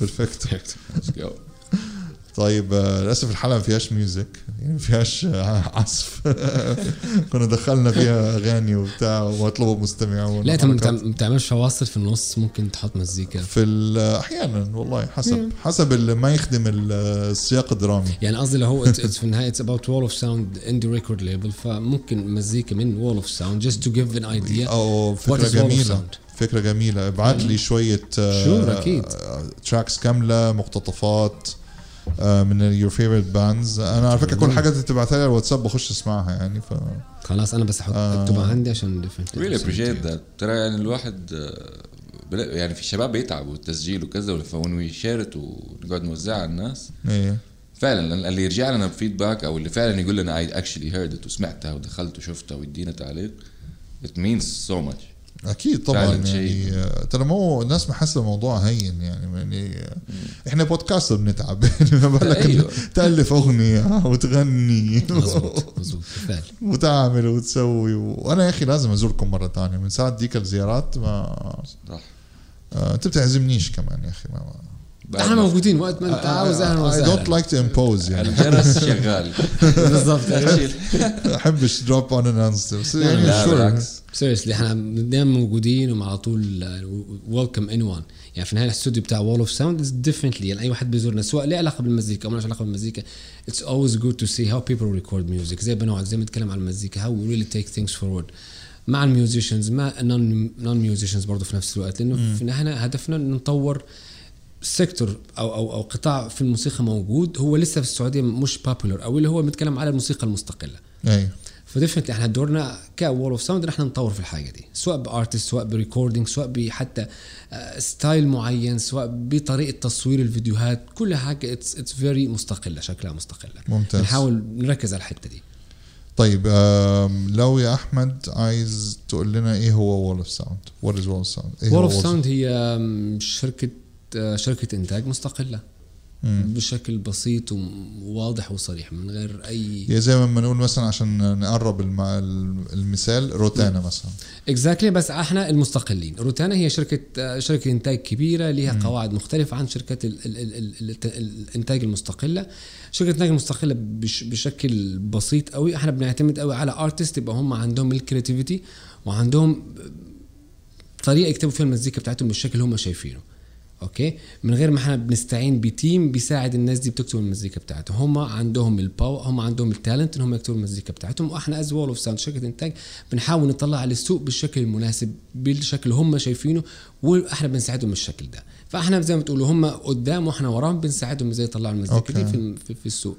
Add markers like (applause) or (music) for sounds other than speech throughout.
perfetto طيب آه، للأسف الحلقة ما فيهاش music يعني ما فيهاش آه، عزف. (laughs) كنا دخلنا فيها أغاني وبتاع واطلبوا مستمعون لا انت ما بتعملش فواصل في النص ممكن تحط مزيكا. في ال- أحيانا والله حسب حسب اللي ما يخدم ال- السياق الدرامي. يعني قصدي لو هو في النهاية it's about wall of sound indie record label فممكن مزيكا من wall of sound just to give an idea أو فكرة جميلة؟ فكرة جميلة. ابعت لي شوية Sure، أكيد. tracks كاملة مقتطفات آه، من your favorite bands أنا على فكرة كل حاجة انت تبعتها لي على الواتساب بخش أسمعها يعني ف خلاص أنا بس أحط آه. اكتبها عندي عشان really appreciate that ترى يعني الواحد آه، يعني في الشباب بيتعبوا التسجيل وكذا فون we share it ونقعد نوزعها على الناس. إيه. فعلا اللي يرجع لنا ب feedback أو اللي فعلا يقول لنا اي actually heard وسمعتها ودخلت وشفتها ويدينا تعليق it means so much أكيد طبعا يعني. آه، ترى مو الناس محسه الموضوع هين يعني يعني آه، إحنا بودكاست بنتعب. (laughs) يعني ما بالك أيوة. تألف أغنية وتغني. (laughs) مظبوط بالفعل. وتعمل وتسوي. وأنا يا أخي لازم أزوركم مرة ثانية من ساعة ديك الزيارات ما صح آه، انت بتعزمنيش كمان يا أخي ما إحنا ما- موجودين وقت ما انت عاوز أهلا I don't وسهلا like to impose يعني. الجرس شغال. (laughs) بالضبط. (laughs) احبش لا sure. بالعكس. seriously إحنا دائما موجودين وعلى طول welcome anyone يعني في النهاية الاستوديو بتاع Wall of Sound is definitely يعني أي واحد بيزورنا سواء له علاقة بالمزيكا أو مالوش علاقة بالمزيكا it's always good to see how people record music. زي بنوع زي ما نتكلم عن المزيكا how we really take things forward. مع ال musicians مع non non musicians برضه في نفس الوقت. لأنه في النهاية هدفنا نطور sector أو أو أو قطاع في الموسيقى موجود هو لسه في السعودية مش popular أو اللي هو بنتكلم على الموسيقى المستقلة. أي. ف definitely إحنا دورنا ك Wall of Sound إحنا نطور في الحاجة دي سواء ب artist سواء ب recording سواء بحتى style معين سواء بطريقة تصوير الفيديوهات كل حاجة it's it's very مستقلة شكلها مستقلة. ممتاز. نحاول نركز على الحتة دي. طيب لو يا أحمد عايز تقول لنا إيه هو Wall of Sound what is Wall of Sound Wall of Sound هي شركة آه، شركة إنتاج مستقلة. مم. بشكل بسيط وواضح وصريح من غير أي زي ما نقول مثلا عشان نقرب الم- المثال روتانا مثلا. exactly بس إحنا المستقلين. روتانا هي شركة شركة إنتاج كبيرة لها قواعد مختلفة عن شركات ال ال ال ال ال الإنتاج المستقلة. شركة الانتاج المستقله بش بشكل بسيط قوي إحنا بنعتمد قوي على artist يبقى هم عندهم ال creativity وعندهم طريقة يكتبوا فيها المزيكا بتاعتهم بالشكل اللي هم شايفينه. okay؟ من غير ما إحنا بنستعين ب team بيساعد الناس دي بتكتب المزيكا بتاعتهم. هم عندهم ال power هم عندهم ال talent إن هم يكتبوا المزيكا بتاعتهم. وإحنا as Wall of Sound شركة إنتاج بنحاول نطلع على السوق بالشكل المناسب بالشكل هم شايفينه وإحنا بنساعدهم بالشكل ده. فإحنا زي ما تقولوا هم قدام وإحنا وراهم بنساعدهم إزاي يطلعوا المزيكا دي okay. في, في, في السوق.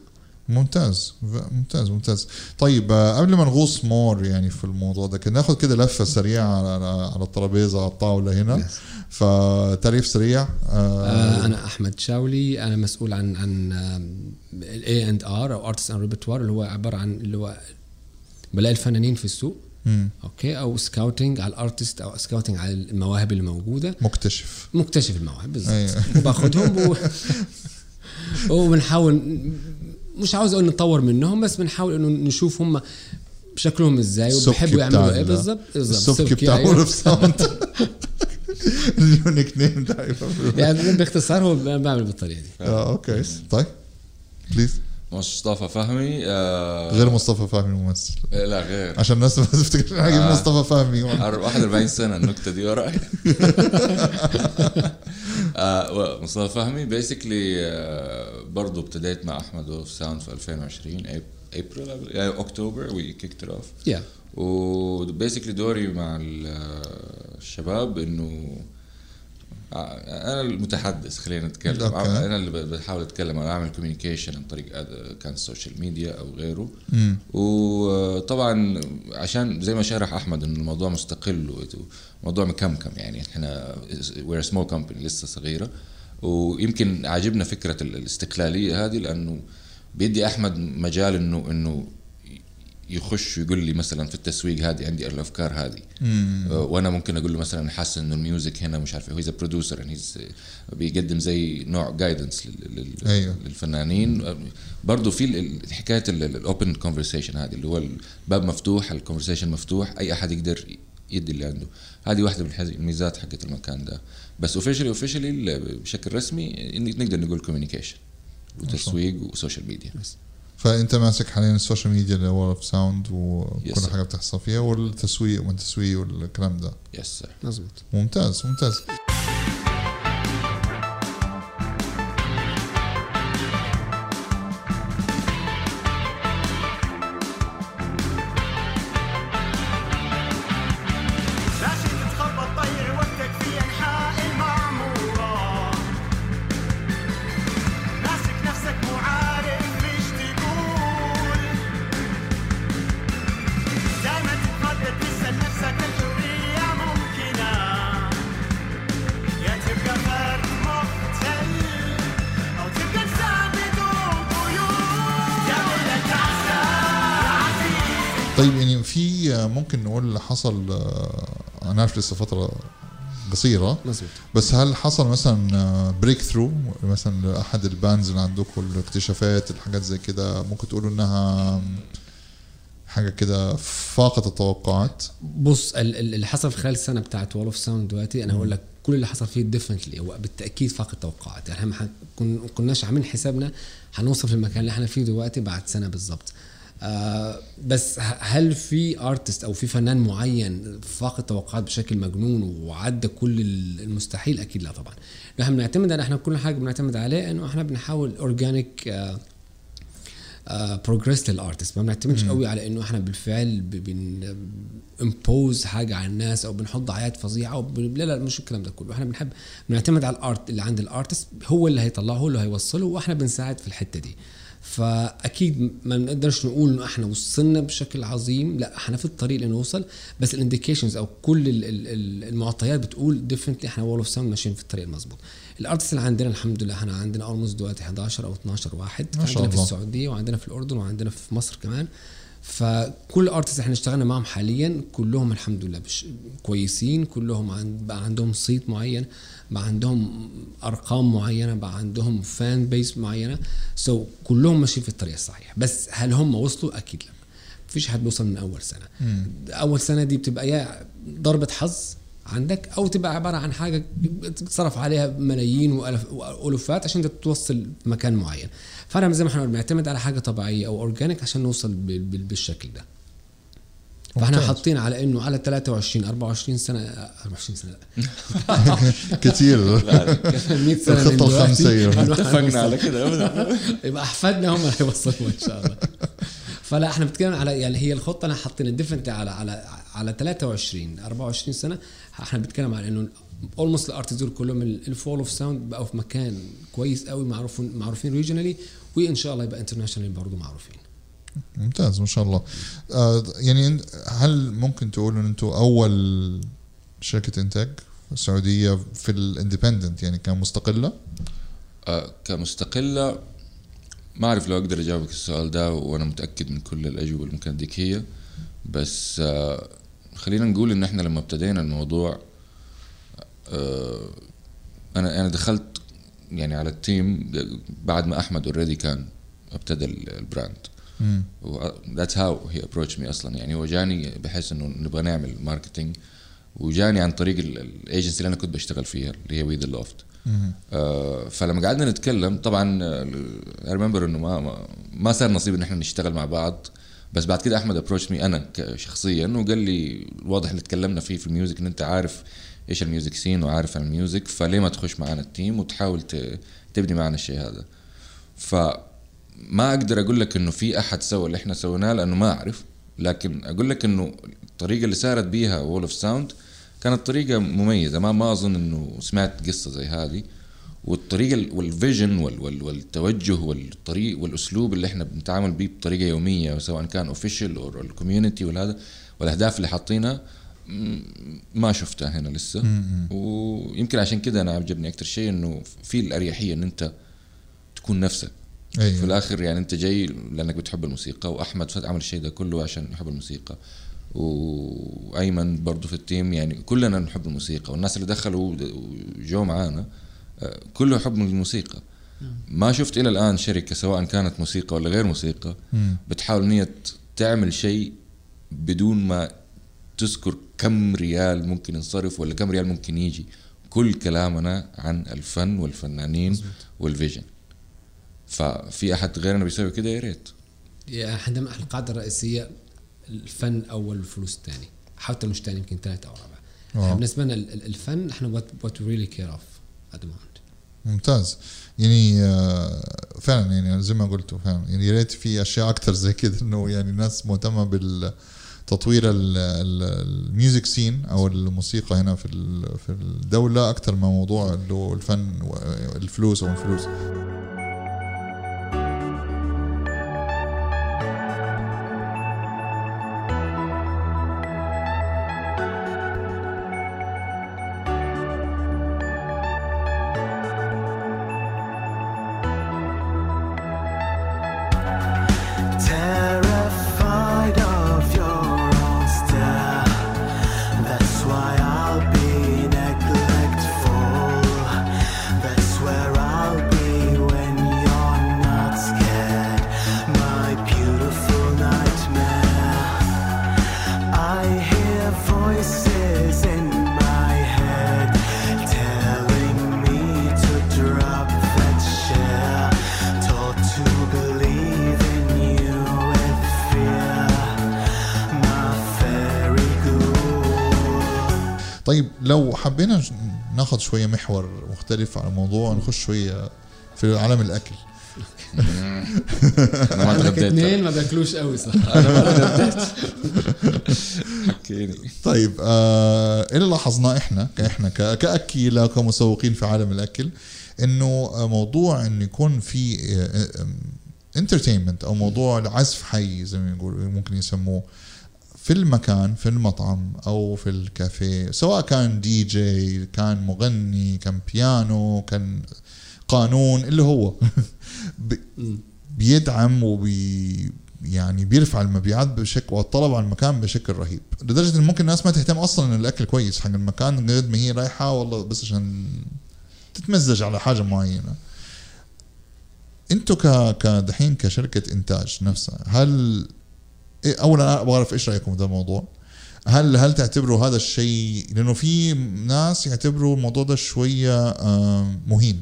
ممتاز. ممتاز ممتاز. طيب آه، قبل ما نغوص more يعني في الموضوع ده كده ناخد كده لفة سريعة على على الترابيزة على الطاولة هنا. فتعريف سريع آه آه أنا أحمد شاولي أنا مسؤول عن عن ال A and R أو ارتست اند ريبرتوار اللي هو عبارة عن اللي هو بلاقي الفنانين في السوق. مم. okay؟ أو scouting على ال artist أو scouting على المواهب اللي موجودة. مكتشف. مكتشف المواهب أيوة. وباخدهم و... (laughs) وبنحاول مش عاوز أقول نطور منهم بس بنحاول إنه نشوف هم شكلهم إزاي وبيحبوا يعملوا إيه. ال- بالضبط بالضبط السبكي السبكي، بتاع أيوة. Wall of Sound ال unique name يعني باختصار هو بعمل بالطريقة دي. آه okay. طيب. please مصطفى فهمي آه. غير مصطفى فهمي الممثل لا غير. عشان الناس ما تفتكر حاجة آه. مصطفى فهمي. 41 سنة النكتة دي وراي آه (laughs) مصطفى فهمي basically آه برضه ابتديت مع أحمد of Sound في 2020 April October we kicked off yeah و basically دوري مع ال- الشباب إنه أنا المتحدث خلينا نتكلم okay. أنا اللي بحاول أتكلم أو أعمل communication عن طريق كان ال social media أو غيره مم. وطبعا عشان زي ما شرح أحمد إنه الموضوع مستقل وموضوع مكمكم يعني إحنا we're small company لسه صغيرة ويمكن عاجبنا فكرة الاستقلالية هذه لأنه بيدي أحمد مجال انه إنه يخش ويقول لي مثلا في التسويق هذه عندي الأفكار هذه. مم. وأنا ممكن أقول له مثلا حاسس إنه ال music هنا مش عارف هو producer he's بيقدم زي نوع guidance أيوه. للفنانين. برضه في حكاية ال open conversation هذه اللي هو الباب مفتوح ال conversation مفتوح أي أحد يقدر يدي اللي عنده. هذه واحدة من الميزات حقت المكان ده. بس officially officially بشكل رسمي نقدر نقول communication وتسويق و social media. فأنت ماسك حاليا ال social media اللي هو of Sound وكل. حاجة بتحصل فيها والتسويق والتسويق والكلام ده. yes مزبوط ممتاز ممتاز. ممكن نقول اللي حصل آه، أنا عارف لسه فترة قصيرة. مزبوط بس هل حصل مثلا breakthrough مثلا لاحد ال bands اللي عندكم الاكتشافات الحاجات زي كده ممكن تقولوا إنها حاجة كده فاقت التوقعات؟ بص ال- ال- اللي حصل في خلال السنة بتاعت Wall of Sound دلوقتي أنا هقول لك كل اللي حصل فيه definitely هو بالتأكيد فاق التوقعات. يعني إحنا ما كناش عاملين حسابنا هنوصل في المكان اللي إحنا فيه دلوقتي بعد سنة بالظبط. آه بس هل في artist أو في فنان معين فاق التوقعات بشكل مجنون وعدى كل ال- المستحيل؟ أكيد لا طبعا. إحنا بنعتمد على إحنا كل حاجة بنعتمد عليه إنه إحنا بنحاول organic آه progress لل artist ما بنعتمدش قوي على إنه إحنا بالفعل ب- بن impose حاجة على الناس أو بنحط دعايات فظيعة وب... لا لا مش الكلام ده كله. إحنا بنحب بنعتمد على ال art اللي عند ال artist هو اللي هيطلعه هو اللي هيوصله وإحنا بنساعد في الحتة دي. فأكيد ما بنقدرش نقول إنه إحنا وصلنا بشكل عظيم لا إحنا في الطريق لنوصل بس ال indications أو كل ال- ال- ال- المعطيات بتقول definitely إحنا Wall of Sound ماشيين في الطريق المظبوط. ال artist اللي عندنا الحمد لله إحنا عندنا almost دلوقتي 11 أو 12 واحد ما شاء عندنا في الله. السعودية وعندنا في الأردن وعندنا في مصر كمان. فكل artist إحنا اشتغلنا معاهم حاليا كلهم الحمد لله بش كويسين كلهم عند بقى عندهم صيت معين. بقى عندهم أرقام معينة بقى عندهم fan base معينة. so so, كلهم ماشيين في الطريق الصحيح. بس هل هم وصلوا؟ أكيد لا. مفيش حد بيوصل من أول سنة. أول سنة دي بتبقى يا ضربة حظ عندك أو تبقى عبارة عن حاجة تصرف عليها ملايين وألوفات عشان توصل مكان معين. فأنا زي ما إحنا بنعتمد على حاجة طبيعية أو organic عشان نوصل بال- بال- بالشكل ده. فاحنا. حاطين على إنه على 23 24 سنة 24 سنة لأ. (laughs) كتير. 100 سنة الخمسة، أيوة. (laughs) هنوصل- اتفقنا على كده. (laughs) يبقى أحفادنا هم اللي هيوصلوا إن شاء الله. فلا إحنا بنتكلم على يعني هي الخطة أنا حاطين ال definite على على على 23 24 سنة. إحنا بنتكلم على إنه almost ال artist دول كلهم ال Wall of Sound بقوا في مكان كويس قوي معروفين معروفين regionally وإن شاء الله يبقى internationally برضه معروفين. ممتاز ما شاء الله. آه يعني هل ممكن تقولوا إن أنتم أول شركة إنتاج سعودية في ال independent يعني كمستقلة؟ آه، كمستقلة ما أعرف لو أقدر أجاوبك السؤال ده وأنا متأكد من كل الأجوبة اللي ممكن أديك هي. بس آه، خلينا نقول إن إحنا لما ابتدينا الموضوع أنا أنا دخلت يعني على ال team بعد ما أحمد already كان ابتدى ال- ال brand. that's how he approached me أصلا. يعني هو جاني بحيث إنه نبغى نعمل marketing وجاني عن طريق الايجنسي اللي أنا كنت بشتغل فيها اللي هي We The Loft. آه، فلما قعدنا نتكلم طبعا I remember إنه ما ما, صار نصيب إن إحنا نشتغل مع بعض. بس بعد كده أحمد approached me أنا شخصيا وقال لي الواضح اللي تكلمنا فيه في ال music إن أنت عارف إيش ال music scene وعارف عن ال music فليه ما تخش معنا ال team وتحاول تبني معنا الشيء هذا. فما أقدر أقول لك إنه في أحد سوى اللي إحنا سويناه لأنه ما أعرف. لكن أقول لك إنه الطريقة اللي سارت بيها Wall of Sound كانت طريقة مميزة. ما ما أظن إنه سمعت قصة زي هذه. والطريقة ال- وال vision وال- وال- والتوجه والطريق والأسلوب اللي إحنا بنتعامل بيه بطريقة يومية سواء كان official أو ال community والهذا والأهداف اللي حاطينها ما شفتها هنا لسه. ويمكن عشان كده أنا عجبني أكثر شيء إنه في الأريحية إن أنت تكون نفسك. في أيوه الآخر يعني أنت جاي لأنك بتحب الموسيقى وأحمد فتح عمل الشيء ده كله عشان يحب الموسيقى. وأيمن برضه في التيم يعني كلنا نحب الموسيقى والناس اللي دخلوا وجو معانا آه، كله يحب الموسيقى. ما شفت إلى الآن شركة سواء كانت موسيقى ولا غير موسيقى. بتحاول إن هي تعمل شيء بدون ما تذكر كم ريال ممكن ينصرف ولا كم ريال ممكن يجي. كل كلامنا عن الفن والفنانين وال vision. ففي أحد غيرنا بيسوي كده؟ يا ريت. عندما القاعدة الرئيسية الفن أول الفلوس الثاني حتى مش ثاني يمكن ثالث أو رابع. آه. بالنسبة لنا ال- ال- الفن إحنا what what really care of it ممتاز. يعني آه، فعلا يعني زي ما قلتوا فعلا. يعني يا ريت في أشياء أكثر زي كده إنه يعني الناس مهتمة بالتطوير ال- ال- ال music scene أو الموسيقى هنا في في الدولة أكثر من موضوع اللي هو الفن والفلوس أو الفلوس. طيب لو حبينا ناخذ شوية محور مختلف على الموضوع نخش شوية في عالم الأكل. (laughs) أنا ما تغديت اثنين ما بياكلوش قوي صح. أنا ما حكيني. طيب آه اللي لاحظناه إحنا كاحنا ك- كأكيلة كمسوقين في عالم الأكل إنه آه، موضوع انه يكون في انترتينمنت أو موضوع العزف حي زي ما يقولوا ممكن يسموه. في المكان في المطعم أو في الكافيه سواء كان دي جي كان مغني كان بيانو كان قانون اللي هو (laughs) بيدعم وبي يعني بيرفع المبيعات بشكل والطلب على المكان بشكل رهيب. لدرجة إن ممكن الناس ما تهتم أصلا إن الأكل كويس حق المكان قد ما هي رايحة والله بس عشان تتمزج على حاجة معينة. أنتوا ك كدحين كشركة إنتاج نفسها هل اولا أنا أبغى أعرف إيش رأيكم في هذا الموضوع. هل هل تعتبروا هذا الشيء لأنه في ناس يعتبروا الموضوع ده شوية مهين.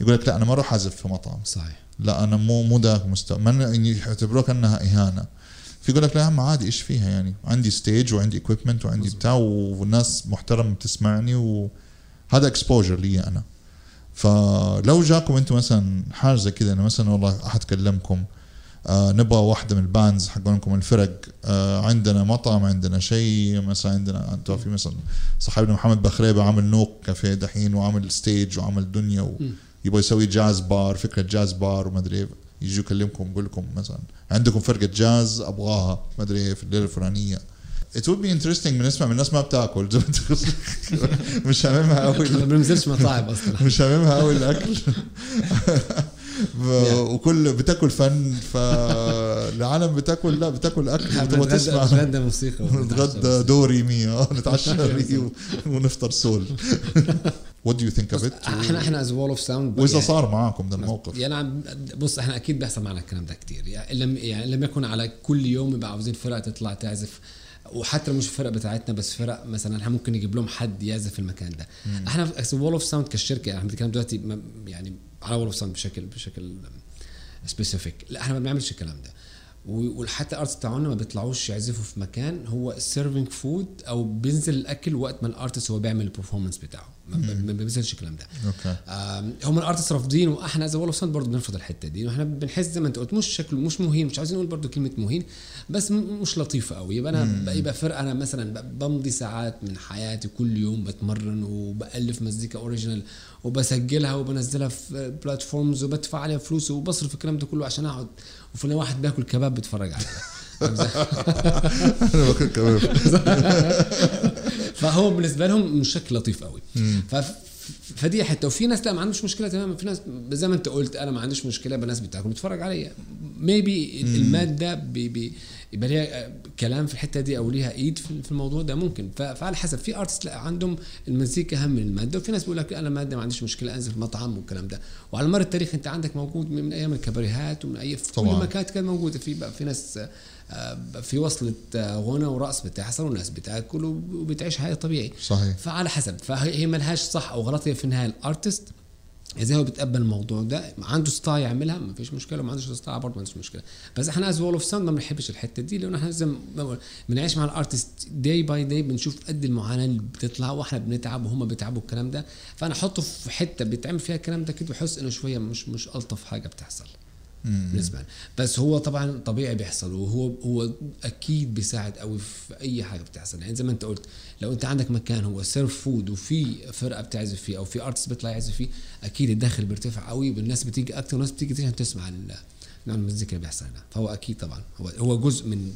يقول لك لا أنا ما أروح أعزف في مطعم. صحيح. لا أنا مو مو ذاك مستوى. يعتبروها كأنها إهانة. في يقول لك لا يا عم عادي إيش فيها يعني؟ عندي stage وعندي equipment وعندي بتاع والناس محترمة بتسمعني وهذا exposure لي أنا. فلو جاكم أنتم مثلا حاجة زي كذا أنا مثلا والله أحد كلمكم آه نبغى واحدة من ال bands حقونكم الفرق. آه عندنا مطعم عندنا شيء مثلا عندنا أنتوا في مثلا صاحبنا محمد بخريبة عامل نوق كافيه دحين وعامل stage وعامل دنيا و... يبغى يسوي جاز بار فكرة جاز بار وما أدري يجوا يكلمكم يقول لكم مثلا عندكم فرقة جاز أبغاها ما أدري في الليلة الفلانية. It would be interesting بنسمع من الناس ما بتاكل. (laughs) مش هاممها قوي (laughs) ما بننزلش مطاعم أصلا. مش هاممها قوي الأكل. (laughs) وكل بتاكل فن فالعالم بتاكل لا بتاكل أكل بنتغدى تسمع. بنتغدى موسيقى نتغدى دوري مي آه (laughs) نتعشى (laughs) (laughs) ري ونفطر سول. What do you think of it؟ إحنا إحنا as Wall of Sound وإذا صار معاكم ده الموقف. يعني عم- بص إحنا أكيد بيحصل معنا الكلام ده كتير. يعني لم يعني لم يكن على كل يوم يبقى عاوزين فرقة تطلع تعزف وحتى لو مش الفرق بتاعتنا بس فرق مثلا إحنا ممكن نجيب لهم حد يعزف في المكان ده. إحنا في Wall of Sound كشركه إحنا بنتكلم دلوقتي يعني على Wall of Sound بشكل بشكل specific لا إحنا ما بنعملش الكلام ده. وحتى ال artist بتاعنا ما بيطلعوش يعزفوا في مكان هو serving food أو بينزل الأكل وقت ما ال artist هو بيعمل ال performance بتاعه. ما بينزلش الكلام ده. Okay. هم ال artist رافضين وإحنا as Wall of برضه بنرفض الحتة دي. وإحنا بنحس زي ما أنت قلت مش شكله مش مهين مش عايزين نقول برضه كلمة مهين. بس مش لطيفة قوي. يبقى أنا يبقى فرقه أنا مثلا بمضي ساعات من حياتي كل يوم بتمرن وبألف مزيكا original وبسجلها وبنزلها في platforms وبدفع عليها فلوس وبصرف الكلام ده كله عشان أقعد. وفي واحد بياكل كباب بيتفرج عليها. أنا باكل كباب. فهو بالنسبة لهم مش شكل لطيف قوي. فدي حتة. وفي ناس لا ما عندوش مشكلة تماما. في ناس زي ما أنت قلت أنا ما عنديش مشكلة بالناس بتاكل بتتفرج عليا maybe المادة maybe يبقى ليها آه، كلام في الحتة دي أو ليها إيد في الموضوع ده ممكن. فعلى حسب في artist لا عندهم المزيكا أهم من المادة وفي ناس بيقول لك أنا ماده ما عنديش مشكلة أنزل في مطعم والكلام ده. وعلى مر التاريخ أنت عندك موجود من أيام الكباريهات ومن اي في كل طبعاً. مكان كانت موجودة. في بقى في ناس آه، في وصلة آه، غنى ورقص بتحصل وناس بتاكل وبتعيش حياة طبيعي صحيح. فعلى حسب. فهي هي ملهاش صح أو غلط هي في النهايه ال artist إذا هو بيتقبل الموضوع ده عنده style يعملها ما فيش مشكلة وما عندوش style برضه ما عندوش مشكلة. بس إحنا as Wall of Sound ما بنحبش الحتة دي لأنه إحنا بقول، بنعيش مع ال artist day by day بنشوف قد المعاناة اللي بتطلع وإحنا بنتعب وهم بيتعبوا الكلام ده. فأنا أحطه في حتة بيتعمل فيها الكلام ده كده بحس إنه شوية مش مش ألطف حاجة بتحصل. بالنسبة بس هو طبعا طبيعي بيحصل وهو هو أكيد بيساعد قوي في أي حاجة بتحصل. يعني زي ما أنت قلت لو أنت عندك مكان هو serve food وفي فرقة بتعزف فيه أو في artist بيطلع يعزف فيه أكيد الدخل بيرتفع قوي والناس بتيجي أكتر وناس بتيجي عشان تسمع اللي بيحصل هنا فهو أكيد طبعا. هو هو جزء من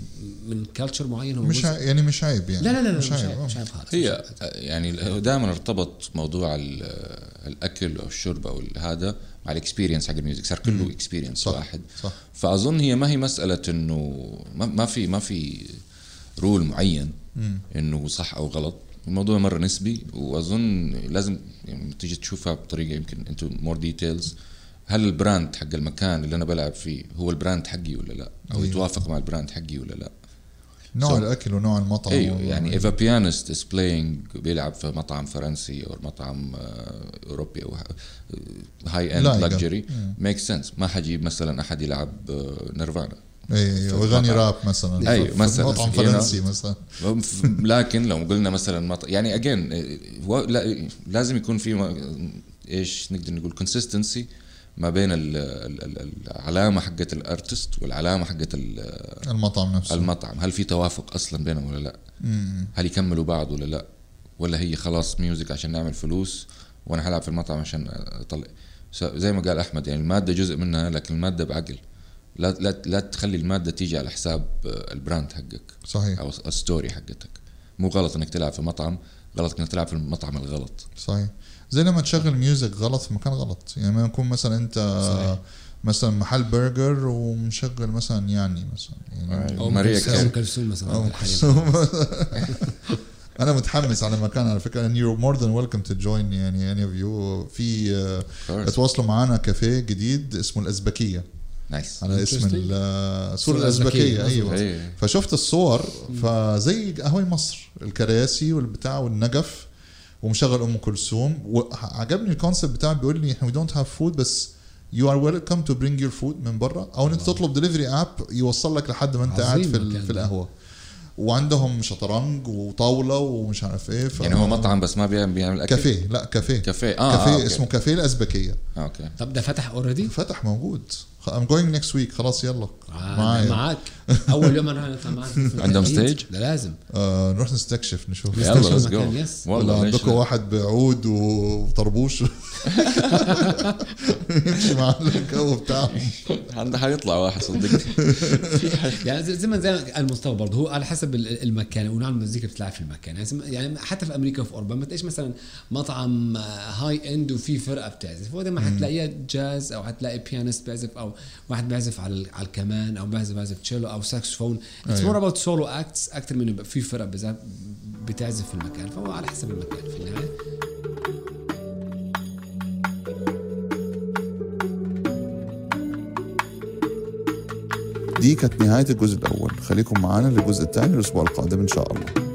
من culture معين هو مش جزء ع- يعني مش عيب يعني. لا لا لا, لا مش مش عيب عيب آه. مش عيب خالص هي. يعني دائما ارتبط موضوع ال- الأكل أو الشرب أو هذا مع ال experience حق ال music. صار كله experience واحد. صح. فأظن هي ما هي مسألة إنه ما ما في ما في rule معين إنه صح أو غلط. الموضوع مرة نسبي وأظن لازم يعني تيجي تشوفها بطريقة يمكن أنتم more details هل ال brand حق المكان اللي أنا بلعب فيه هو ال brand حقي ولا لا أو أيوه. يتوافق مع البراند حقي ولا لا نوع So- الأكل ونوع المطعم أيوه يعني a pianist is playing بيلعب في مطعم فرنسي أو مطعم آه، أوروبي أو high end. luxury make sense ما حجيب مثلا أحد يلعب نيرفانا أيوه ويغني. راب مثلا في مثلاً. مطعم. فرنسي مثلا لكن لو قلنا مثلا مط... يعني again لازم يكون في إيش نقدر نقول consistency ما بين ال- ال- ال- العلامة حقت ال artist والعلامة حقت ال- المطعم نفسه. المطعم. هل في توافق أصلا بينهم ولا لا؟ مم. هل يكملوا بعض ولا لا؟ ولا هي خلاص music عشان نعمل فلوس وأنا هلعب في المطعم عشان أطلع؟ زي ما قال أحمد يعني المادة جزء منها لكن المادة بعقل. لا لا لا تخلي المادة تيجي على حساب ال brand حقك صحيح. أو ال story حقتك. مو غلط إنك تلعب في مطعم غلط إنك تلعب في المطعم الغلط. صحيح. زي لما تشغل music غلط في مكان غلط. يعني ما يكون مثلا أنت صحيح. مثلا محل برجر ومشغل مثلا يعني مثلا. يعني أو مارية أم كلثوم-. ام كلثوم مثلا. عبد الحليم. (laughs) أنا متحمس على مكان على فكرة and you're more than welcome to join يعني any of you. في آه،. اتواصلوا معنا كافيه جديد اسمه الأزبكية. nice على اسم السور السور الأزبكية. الأزبكية، أيوه. فشفت الصور فزي قهوة مصر الكراسي والبتاع والسقف ومشغل أم كلثوم. وعجبني ال concept بتاعه بيقول لي إحنا we don't have food بس you are welcome to bring your food من برا. أو إنك تطلب delivery app يوصل لك لحد ما أنت قاعد في, في. القهوة. وعندهم شطرنج وطاولة ومش عارف إيه ف... يعني هو مطعم بس ما بيعمل بيعمل أكل؟ كافيه. لا كافيه. كافيه. آه كافيه آه،. اسمه كافيه الأزبكية. آه، okay. طب ده فتح already فتح موجود. I'm going next week. خلاص يلا. معايا. معاك. أول يوم أنا معاك. (laughs) عندهم stage؟ ده لازم. آه نروح نستكشف نشوف. يلا let's go والله عندكم لا؟ واحد بعود وطربوش؟ (laughs) يمشي مع الجو بتاعهم عنده حيطلع واحد صدقني. (laughs) يعني زي ما زي ما المستوى برضه هو على حسب ال- المكان ونوع المزيكا اللي بتلعب في المكان. يعني يعني حتى في أمريكا وفي أوروبا ما تلاقيش مثلا مطعم high end وفي فرقة بتعزف. هو دايما حتلاقيها جاز أو حتلاقي pianist بيعزف أو واحد بيعزف على على الكمان أو بيعزف بيعزف تشيلو أو ساكسفون it's. more about solo acts أكثر من يبقى في فرق بتعزف في المكان. فهو على حسب المكان في النهاية. دي كانت نهاية الجزء الأول. خليكم معانا للجزء الثاني الأسبوع القادم إن شاء الله.